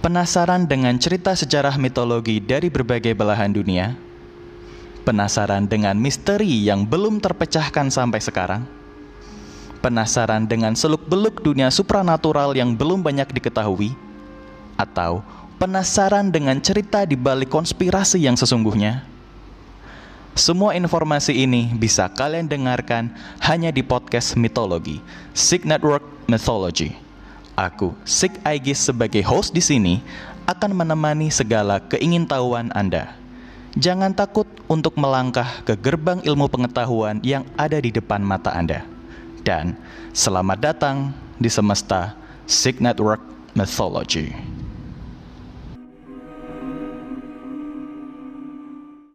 Penasaran dengan cerita sejarah mitologi dari berbagai belahan dunia? Penasaran dengan misteri yang belum terpecahkan sampai sekarang? Penasaran dengan seluk-beluk dunia supranatural yang belum banyak diketahui? Atau penasaran dengan cerita di balik konspirasi yang sesungguhnya? Semua informasi ini bisa kalian dengarkan hanya di podcast mitologi, Sig Network Mythology. Aku, Sig Aegis sebagai host di sini akan menemani segala keingintahuan Anda. Jangan takut untuk melangkah ke gerbang ilmu pengetahuan yang ada di depan mata Anda. Dan selamat datang di semesta Sig Network Mythology.